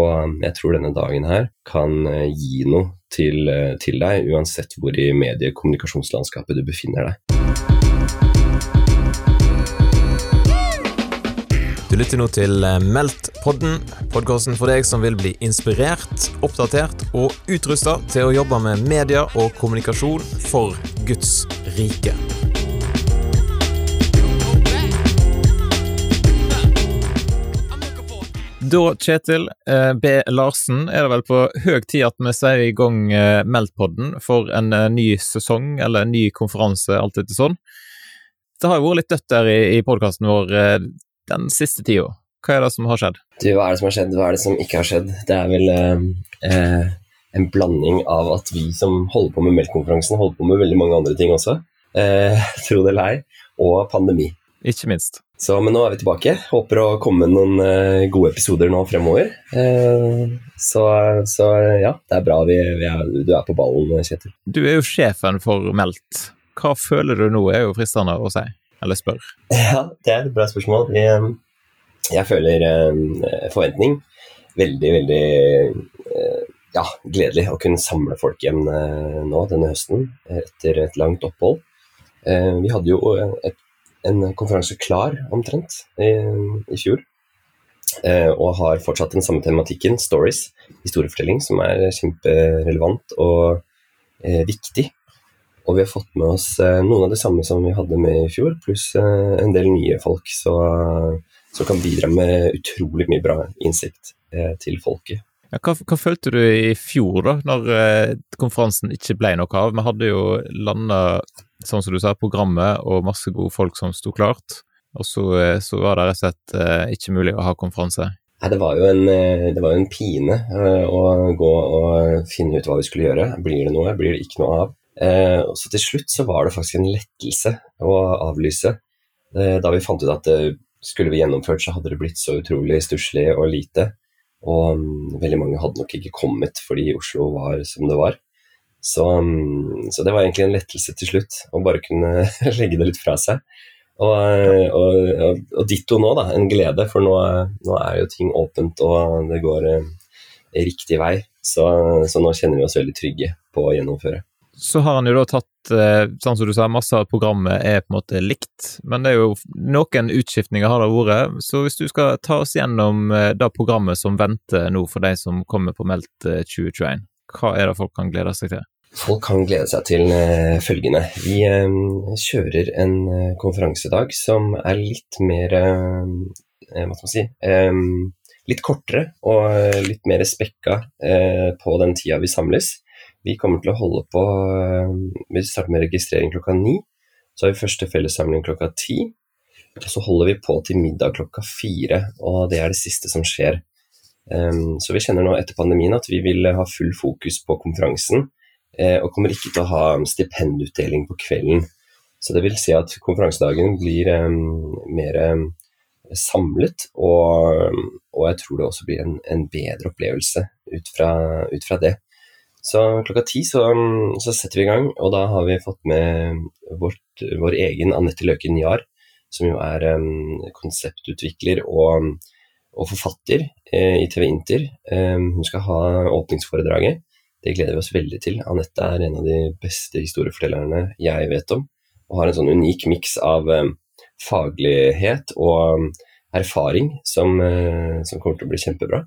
Og jeg tror denne dagen her kan eh, gi noe til, eh, til deg, uansett hvor i mediekommunikasjonslandskapet du befinner deg. Du lytter nå til eh, Meldt-podden, podkasten for deg som vil bli inspirert, oppdatert og utrusta til å jobbe med media og kommunikasjon for Guds rike. Da, Kjetil eh, B. Larsen, er det vel på høg tid at vi sier i gang meldpodden for en eh, ny sesong, eller en ny konferanse, alt etter sånn. Det har jo vært litt dødt der i, i podkasten vår den siste tida. Hva er det som har skjedd? Du, hva er det som har skjedd, hva er det som ikke har skjedd? Det er vel eh, en blanding av at vi som holder på med Meldt-konferansen, holder på med veldig mange andre ting også. Eh, tro det eller ei. Og pandemi. Ikke minst. Så, men nå er vi tilbake. Håper å komme med noen uh, gode episoder nå fremover. Uh, så, så, ja, det er bra vi, vi er, du er på ballen, Kjetil. Du er jo sjefen for Meldt. Hva føler du nå, er jo fristende å si, eller spørre. Ja, det er et bra spørsmål. Jeg, jeg føler forventning. Veldig, veldig ja, gledelig å kunne samle folk igjen nå denne høsten etter et langt opphold. vi hadde jo et en konferanse klar, omtrent, i, i fjor. Eh, og har fortsatt den samme tematikken, stories, historiefortelling, som er kjemperelevant og eh, viktig. Og vi har fått med oss eh, noen av det samme som vi hadde med i fjor, pluss eh, en del nye folk som kan bidra med utrolig mye bra innsikt eh, til folket. Ja, hva, hva, følte du i fjor, da, når eh, konferansen ikke ble noe av? Vi hadde jo landa sånn som du sa, programmet og masse gode folk som sto klart. Og så, eh, så var det rett og slett eh, ikke mulig å ha konferanse. Nei, det var jo en, eh, var en pine eh, å gå og finne ut hva vi skulle gjøre. Blir det noe, blir det ikke noe av? Eh, og så til slutt så var det faktisk en lettelse å avlyse. Da vi fant ut at skulle vi gjennomført, så hadde det blitt så utrolig stusslig og lite. Og um, veldig mange hadde nok ikke kommet fordi Oslo var som det var. Så, um, så, det var egentlig en lettelse til slutt, å bare kunne legge det litt fra seg. Og, og, og, og ditto nå, da. En glede, for nå, nå, er jo ting åpent og det går eh, riktig vei. Så, så, nå kjenner vi oss veldig trygge på å gjennomføre. Så har han jo da tatt, eh, sånn som du sa, masse av programmet er på en måte likt, men det er jo noen utskiftninger har det vært. Så hvis du skal ta oss gjennom eh, det programmet som venter nå for de som kommer på Meldt 2021, hva er det folk kan glede seg til? Folk kan glede seg til følgende. Vi kjører en konferansedag som er litt mer Hva skal man si Litt kortere og litt mer spekka på den tida vi samles. Vi kommer til å holde på Vi starter med registrering klokka ni. Så har vi første fellessamling klokka ti. Og så holder vi på til middag klokka fire, og det er det siste som skjer. Um, så vi kjenner nå etter pandemien at vi vil ha full fokus på konferansen Eh, og kommer ikke til å ha stipendutdeling på kvelden. Så det vil si at konferansedagen blir um, mer um, samlet, og, og, jeg tror det også blir en, en bedre opplevelse ut fra, ut fra, det. Så klokka ti så, så, setter vi i gang, og da har vi fått med vårt, vår egen Anette Løken Jahr, som jo er um, konseptutvikler og, og forfatter eh, i TV Inter. hun skal ha åpningsforedraget. Det gleder vi oss veldig til. Anette er en av de beste historiefortellerne jeg vet om, og har en sånn unik miks av um, faglighet og um, erfaring som, uh, som, kommer til å bli kjempebra.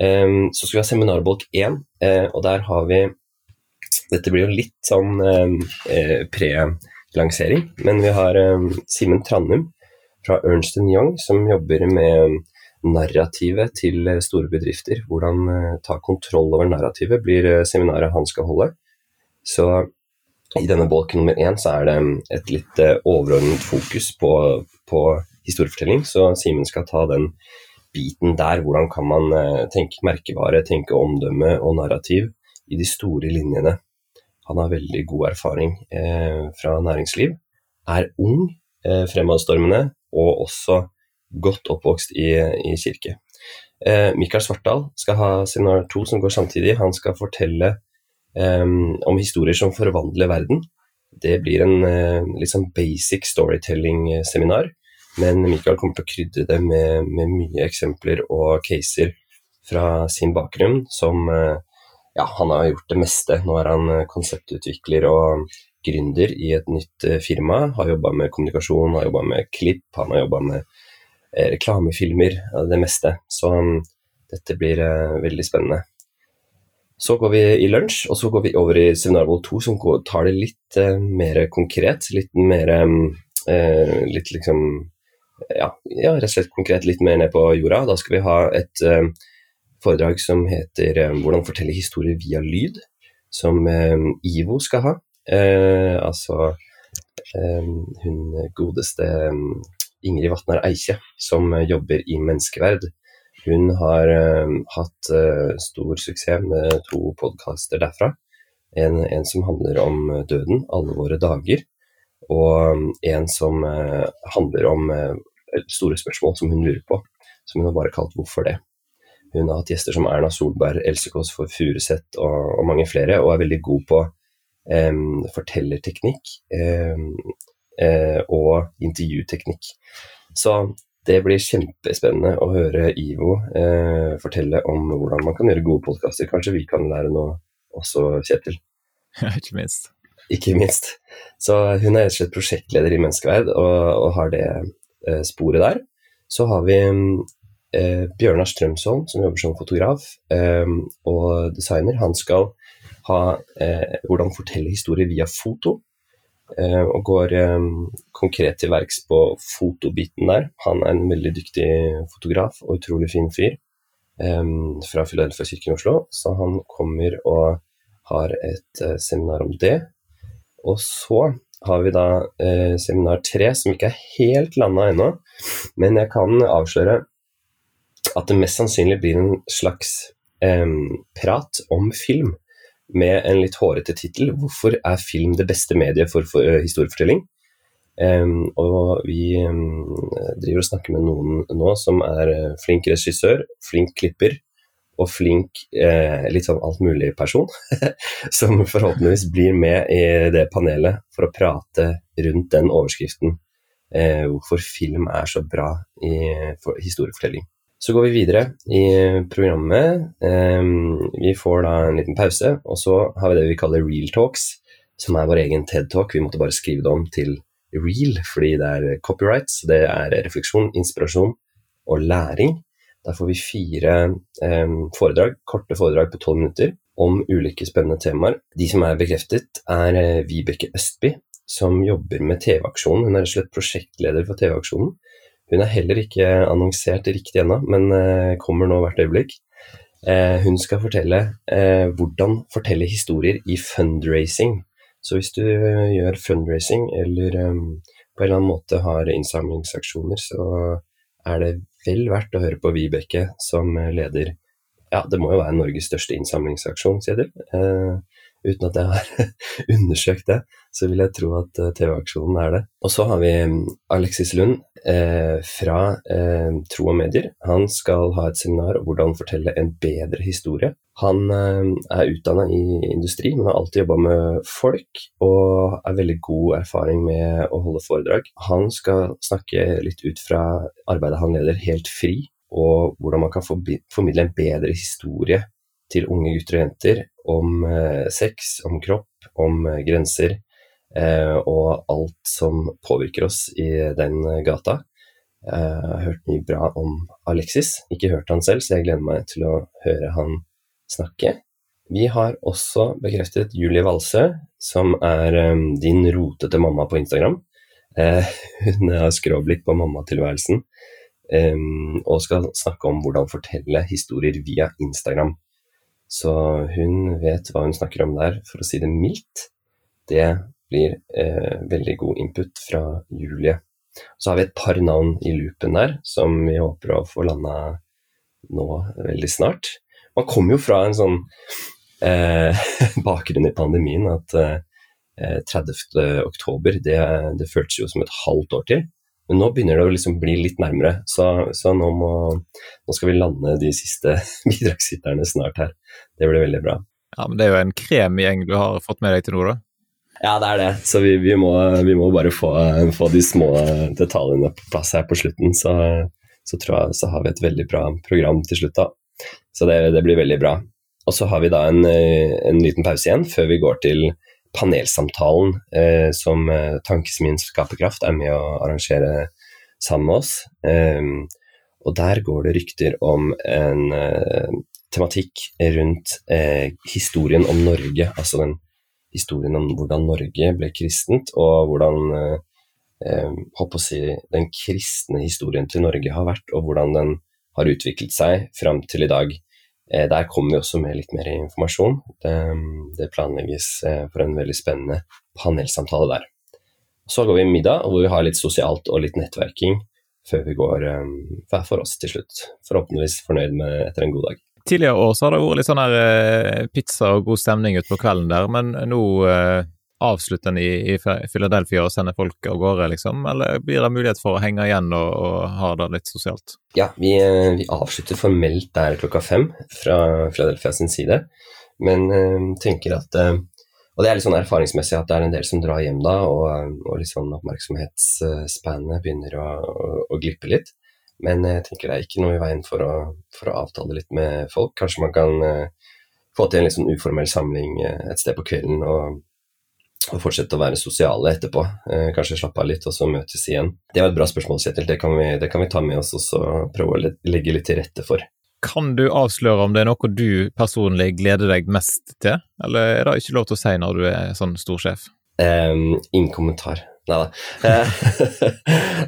Um, så skal vi ha seminarbolk 1, uh, og der har vi Dette blir jo litt sånn uh, pre-lansering, men vi har Simen Trandum fra Ernst Young som jobber med narrativet til eh, store bedrifter. Hvordan eh, ta kontroll over narrativet blir eh, seminaret han skal holde. Så i denne bolk nummer én så er det et litt overordnet fokus på, på historiefortelling, så Simen skal ta den biten der. Hvordan kan man tenke merkevare, tenke omdømme og narrativ i de store linjene. Han har veldig god erfaring eh, fra næringsliv, er ung, eh, fremadstormende og også godt oppvokst i, i kirke. Eh, Mikael Svartdal skal ha seminar to som går samtidig. Han skal fortelle eh, om historier som forvandler verden. Det blir en eh, litt sånn basic storytelling-seminar, men Mikael kommer til å krydre det med, med, mye eksempler og caser fra sin bakgrunn som Ja, han har gjort det meste. Nå er han konseptutvikler og gründer i et nytt firma. Har jobba med kommunikasjon, har jobba med klipp, han har jobba med reklamefilmer, det meste. Så um, dette blir veldig spennende. Så går vi i lunsj, og så går vi over i Seminarvoll 2, som tar det litt eh, mer konkret. Litt mer eh, Litt liksom ja, ja, rett og slett konkret litt mer ned på jorda. Da skal vi ha et eh, foredrag som heter eh, 'Hvordan fortelle historier via lyd', som eh, IVO skal ha. Altså hun godeste Ingrid Vatnar Eikje, som jobber i Menneskeverd hun har uh, hatt uh, stor suksess med to podkaster derfra. En, en, som handler om døden, alle våre dager, og um, en som uh, handler om store spørsmål som hun lurer på, som hun har bare kalt 'Hvorfor det?' Hun har hatt gjester som Erna Solberg, Else Kåss Furuseth og, og, mange flere, og er veldig god på um, fortellerteknikk um, og intervjuteknikk. Så det blir kjempespennende å høre Ivo eh, fortelle om hvordan man kan gjøre gode podkaster. Kanskje vi kan lære noe også, Kjetil? Ja, ikke minst. Ikke minst. Så hun er rett og slett prosjektleder i Menneskeverd og, og har det eh, sporet der. Så har vi eh, Bjørnar Strømsholm, som jobber som fotograf eh, og designer. Han skal ha eh, hvordan fortelle historier via foto. Eh, og går eh, konkret til verks på fotobiten der. Han er en veldig dyktig fotograf og utrolig fin fyr fra Filadelfia kirke i Oslo, så han kommer og har et seminar om det. Og så har vi da eh, seminar tre, som ikke er helt landa ennå, men jeg kan avsløre at det mest sannsynlig blir en slags eh, prat om film med en litt hårete tittel. 'Hvorfor er film det beste mediet for, for uh, historiefortelling?' Um, og vi um, driver og snakker med noen nå som er uh, flink regissør, flink klipper og flink eh, litt sånn alt mulig person, som forhåpentligvis blir med i det panelet for å prate rundt den overskriften hvorfor film er så bra i historiefortelling. Så går vi videre i programmet. Eh, vi får da en liten pause, og så har vi det vi kaller real talks, som er vår egen TED-talk. Vi måtte bare skrive det om til real, fordi det er copyrights. Det er refleksjon, inspirasjon og læring. Der får vi fire eh, foredrag, korte foredrag på tolv minutter om ulike spennende temaer. De som er bekreftet, er eh, Vibeke Østby, som jobber med TV-aksjonen. Hun er rett og slett prosjektleder for TV-aksjonen. Hun er heller ikke annonsert riktig ennå, men eh, kommer nå hvert øyeblikk. Uh, hun skal fortelle uh, hvordan fortelle historier i fundraising. Så hvis du gjør fundraising eller um, på en eller annen måte har innsamlingsaksjoner, så er det vel verdt å høre på Vibeke som leder Ja, det må jo være Norges største innsamlingsaksjon, sier du. Uten at jeg har undersøkt det, så vil jeg tro at TV-aksjonen er det. Og så har vi mm, Alexis Lund, eh, fra eh, Tro og medier. Han skal ha et seminar om hvordan fortelle en bedre historie. Han eh, er utdanna i industri, men har alltid jobba med folk og er veldig god erfaring med å holde foredrag. Han skal snakke litt ut fra arbeidet han leder, Helt fri, og hvordan man kan formidle en bedre historie til unge gutter og jenter om eh, sex, om kropp, om eh, grenser Eh, og alt som påvirker oss i den gata. Jeg har hørt mye bra om Alexis, ikke hørt han selv, så jeg gleder meg til å høre han snakke. Vi har også bekreftet Julie Walsø, som er din rotete mamma på Instagram. Hun har skråblikk på mammatilværelsen og skal snakke om hvordan fortelle historier via Instagram. Så hun vet hva hun snakker om der, for å si det mildt. Det blir eh, veldig god input fra Julie. Så har vi et par navn i loopen der som vi håper å få landa nå veldig snart. Man kommer jo fra en sånn eh, bakgrunn i pandemien at eh, 30. oktober, det, det føltes jo som et halvt år til. Men nå begynner det å liksom bli litt nærmere, så, så nå, må, nå, skal vi lande de siste bidragsyterne snart her. Det blir veldig bra. Ja, men Det er jo en kremgjeng du har fått med deg til nå, da? Ja, det er det. Så vi, vi, må, vi må, bare få, få, de små detaljene på plass her på slutten. Så, så tror jeg så har vi et veldig bra program til slutt, da. Så det, det blir veldig bra. Og så har vi da en, en liten pause igjen før vi går til panelsamtalen eh, som eh, Tankesmien Skaperkraft er med å arrangere sammen med oss. Eh, og der går det rykter om en eh, tematikk rundt eh, historien om Norge, altså den historien om hvordan Norge ble kristent, og hvordan eh, å si, den kristne historien til Norge har vært, og hvordan den har utviklet seg fram til i dag. Eh, der kommer vi også med litt mer informasjon. Det, det planlegges eh, for en veldig spennende panelsamtale der. Så går vi middag, hvor vi har litt sosialt og litt nettverking før vi går eh, hver for oss til slutt. Forhåpentligvis fornøyd med etter en god dag. Tidligere år så har det vært litt sånn her pizza og god stemning utpå kvelden der, men nå avslutte den i, i Philadelphia og sende folk av gårde, liksom? Eller blir det mulighet for å henge igjen og, og ha det litt sosialt? Ja, vi, eh, vi, avslutter formelt der klokka fem fra Philadelphia sin side, men øh, tenker at øh, Og det er litt sånn erfaringsmessig at det er en del som drar hjem da, og, og litt sånn oppmerksomhetsspannet begynner å, å, å, glippe litt. Men jeg tenker det er ikke noe i veien for å, for å avtale litt med folk. Kanskje man kan øh, få til en litt sånn uformell samling et sted på kvelden og og fortsette å være sosiale etterpå. Eh, kanskje slappe av litt og så møtes igjen. Det var et bra spørsmål, Kjetil. Det kan vi, det kan vi ta med oss og så prøve å legge litt til rette for. Kan du avsløre om det er noe du personlig gleder deg mest til, eller er det ikke lov til å si når du er sånn storsjef? Um, ingen kommentar. Nei da.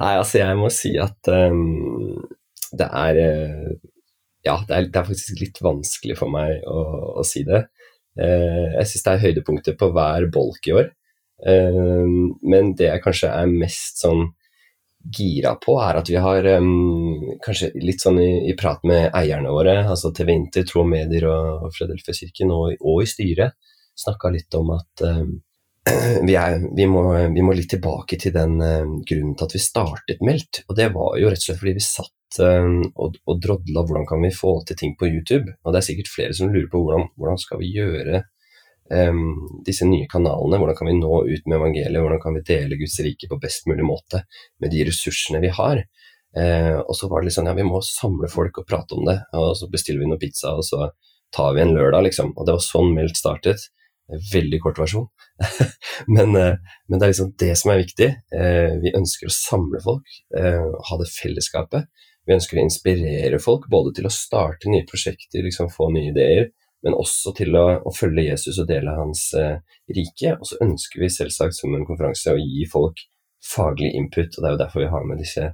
Nei, altså jeg må si at um, det er uh, Ja, det er, det er, faktisk litt vanskelig for meg å, å si det. Eh, jeg syns det er høydepunkter på hver bolk i år. Eh, men det jeg kanskje er mest sånn gira på, er at vi har um, kanskje litt sånn i, i, prat med eierne våre, altså TV Inter, Tro Medier og, og Fredelfia-kirken, og, og, i styret, snakka litt om at um, vi, er, vi, må, vi, må, litt tilbake til den um, grunnen til at vi startet Meldt. Og det var jo rett og slett fordi vi satt um, og, og drodla hvordan kan vi få til ting på YouTube. Og det er sikkert flere som lurer på hvordan, hvordan skal vi gjøre um, disse nye kanalene. Hvordan kan vi nå ut med evangeliet, hvordan kan vi dele Guds rike på best mulig måte med de ressursene vi har. Uh, og så var det litt sånn ja, vi må samle folk og prate om det. Og så bestiller vi noe pizza, og så tar vi en lørdag, liksom. Og det var sånn Meldt startet. Veldig kort versjon. men, uh, men, det er liksom det som er viktig. Uh, vi ønsker å samle folk, ha det fellesskapet. Vi ønsker å inspirere folk både til å starte nye prosjekter, liksom få nye ideer, men også til å, å følge Jesus og dele hans eh, rike. Og så ønsker vi selvsagt som en konferanse å gi folk faglig input, og det er jo derfor vi har med disse,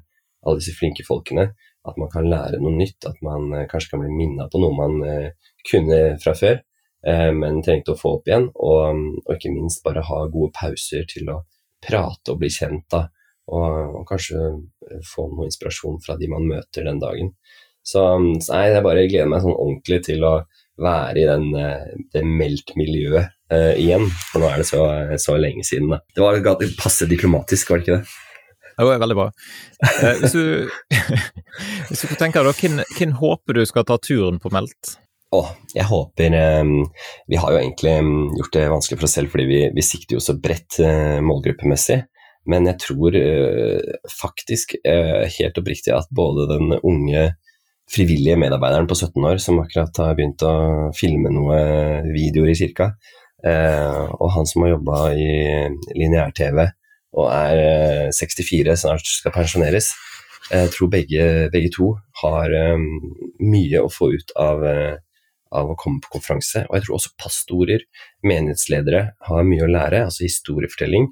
alle disse flinke folkene. At man kan lære noe nytt, at man eh, kanskje kan bli minna på noe man eh, kunne fra før, eh, men trengte å få opp igjen. Og, og, ikke minst bare ha gode pauser til å prate og bli kjent. da, og, og, kanskje få noe inspirasjon fra de man møter den dagen. Så, så nei, jeg bare gleder meg sånn ordentlig til å være i den, eh, det meldt-miljøet uh, igjen. For nå er det så, så lenge siden. Da. Det var passe diplomatisk, var det ikke det? Det er veldig bra. Eh, hvis, du, hvis du tenker hvem, hvem, håper du skal ta turen på Meldt? Oh, jeg håper um, Vi har jo egentlig gjort det vanskelig for oss selv, fordi vi, vi sikter jo så bredt uh, målgruppemessig. Men jeg tror uh, faktisk uh, helt oppriktig at både den unge frivillige medarbeideren på 17 år som akkurat har begynt å filme noen videoer i kirka, uh, og han som har jobba i lineær-TV og er 64, snart skal pensjoneres, jeg tror begge, begge to har um, mye å få ut av, av å komme på konferanse. Og jeg tror også pastorer, menighetsledere, har mye å lære. Altså historiefortelling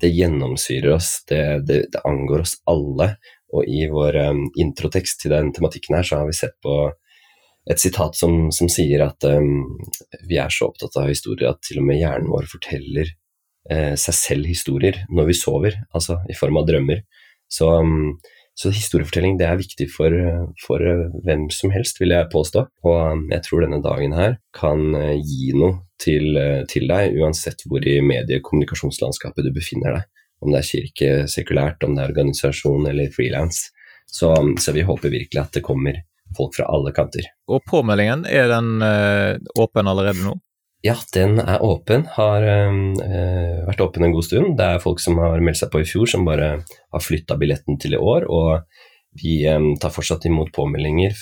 det gjennomsyrer oss, det, det, det, angår oss alle. Og i vår um, introtekst til den tematikken her, så har vi sett på et sitat som, som sier at um, vi er så opptatt av historier at til og med hjernen vår forteller uh, seg selv historier når vi sover, altså i form av drømmer. Så um, så historiefortelling det er viktig for, for, hvem som helst, vil jeg påstå. Og um, jeg tror denne dagen her kan uh, gi noe til, uh, til deg, uansett hvor i mediekommunikasjonslandskapet du befinner deg. Om det er kirke, sekulært, om det er organisasjon eller frilans. Så, um, så, vi håper virkelig at det kommer folk fra alle kanter. Og påmeldingen, er den åpen allerede nå? Ja, den er åpen. Har øh, vært åpen en god stund. Det er folk som har meldt seg på i fjor, som bare har flytta billetten til i år. Og Vi tar fortsatt imot påmeldinger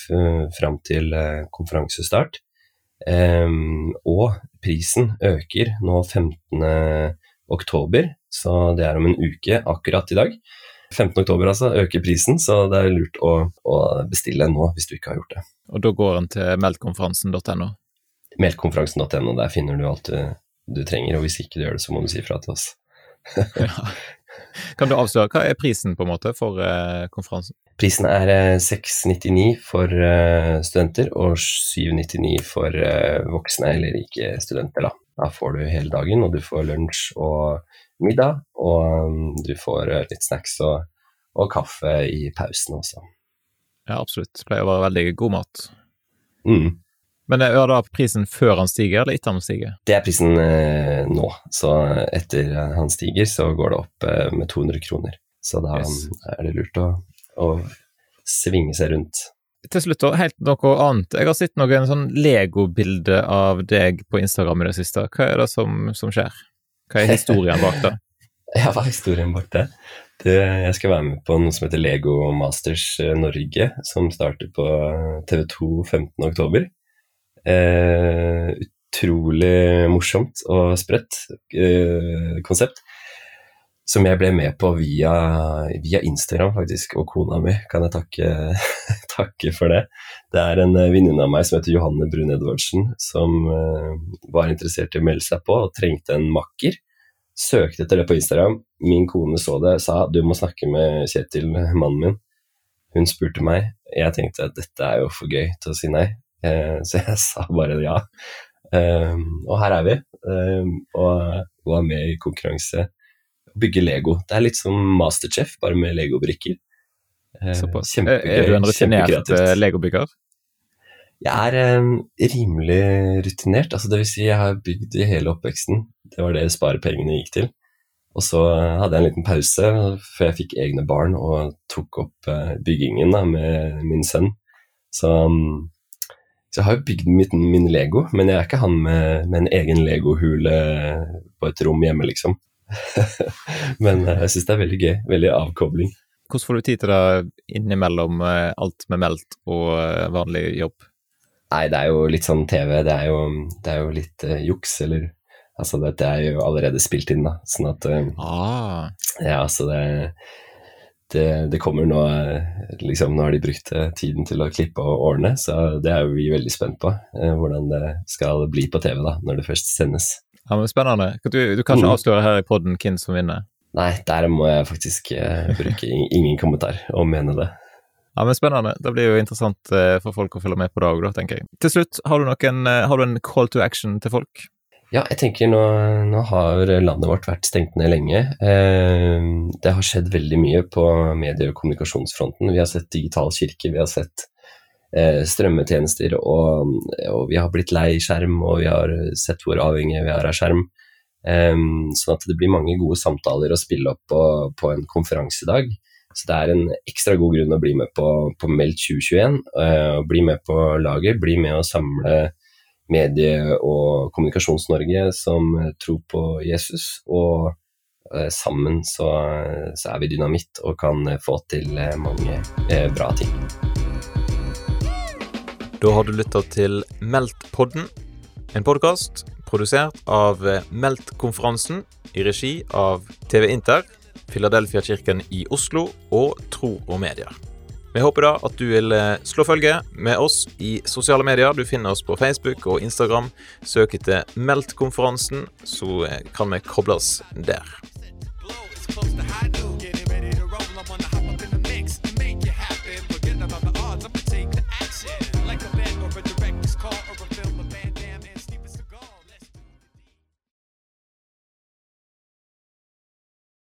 fram til konferansestart. Og prisen øker nå 15. oktober, så det er om en uke akkurat i dag. 15. oktober altså, øker prisen, så det er lurt å, å bestille nå hvis du ikke har gjort det. Og da går en til meltkonferansen.no? Meltkonferansen.no, der finner du alt du, du, trenger, og hvis ikke du gjør det, så må du si fra til oss. ja. Kan du avsløre, hva er prisen på en måte for eh, konferansen? Prisen er eh, 699 for eh, studenter og 799 for voksne eller ikke studenter. Da. da får du hele dagen, og du får lunsj og middag, og um, du får litt snacks og, og kaffe i pausen også. Ja, absolutt. Det pleier å være veldig god mat. Mm. Men er da prisen før han stiger, eller etter han stiger? Det er prisen eh, nå. Så etter han stiger, så går det opp eh, med 200 kroner. Så da yes. er det lurt å, å, svinge seg rundt. Til slutt, da, helt noe annet. Jeg har sett noen sånn Lego-bilde av deg på Instagram i det siste. Hva er det som, som skjer? Hva er historien bak det? ja, hva er historien bak det? det? Jeg skal være med på noe som heter Lego Masters eh, Norge, som starter på TV2 15.10. Eh, utrolig morsomt og sprøtt eh, konsept. Som jeg ble med på via, via, Instagram, faktisk, og kona mi. Kan jeg takke, takke for det. Det er en eh, venninne av meg som heter Johanne Brun Edvardsen, som eh, var interessert i å melde seg på og trengte en makker. Søkte etter det på Instagram. Min kone så det, sa du må snakke med Kjetil, mannen min. Hun spurte meg. Jeg tenkte at dette er jo for gøy til å si nei. Eh, så jeg sa bare ja. Ehm, og her er vi, og, og var med i konkurranse. Bygge Lego. Det er litt som Masterchef, bare med legobrikker. Såpass. Kjempegøy. Er du en rutinert eh, legobygger? Jeg er um, rimelig rutinert. altså det vil si Jeg har bygd i hele oppveksten. Det var det sparepengene gikk til. Og så hadde jeg en liten pause før jeg fikk egne barn og tok opp byggingen da, med min sønn. Så um, så jeg har jo bygd min, min Lego, men jeg er ikke han med, med en egen legohule på et rom hjemme, liksom. men eh, jeg syns det er veldig gøy. Veldig avkobling. Hvordan får du tid til det innimellom eh, alt med meldt og eh, vanlig jobb? Nei, det er jo litt sånn TV. Det er jo, det er jo litt uh, juks, eller Altså, dette er jo allerede spilt inn, da, sånn at uh, ah. Ja, så det det, det, kommer nå liksom, Nå har de brukt eh, tiden til å klippe og ordne, så det er vi veldig spent på. Eh, hvordan det skal bli på TV da, når det først sendes. Ja, men Spennende. Du, du kan ikke mm. avsløre her i poden hvem som vinner? Nei, der må jeg faktisk eh, bruke ingen kommentar og mene det. Ja, men Spennende. Det blir jo interessant eh, for folk å følge med på det òg, tenker jeg. Til slutt, har du, noen, har du en call to action til folk? Ja, jeg tenker nå, nå, har landet vårt vært stengt ned lenge. Eh, det har skjedd veldig mye på medie- og kommunikasjonsfronten. Vi har sett digital kirke, vi har sett eh, strømmetjenester, og, og, vi har blitt lei skjerm, og vi har sett hvor avhengige vi er av skjerm. Eh, sånn at det blir mange gode samtaler å spille opp på, på en konferansedag. Så det er en ekstra god grunn å bli med på, på Meldt 2021. Eh, bli med på laget, bli med å samle Medie- og Kommunikasjons-Norge som tror på Jesus. Og eh, sammen så, så, er vi dynamitt og kan få til eh, mange eh, bra ting. Da har du lytta til Meldt-podden, en podkast produsert av Meldt-konferansen i regi av TV Inter, Filadelfia-kirken i Oslo og Tro og Medier. Vi håper da at du vil eh, slå følge med oss i sosiale medier. Du finner oss på Facebook og Instagram. Søk etter Meldt-konferansen, så eh, kan vi koble oss der.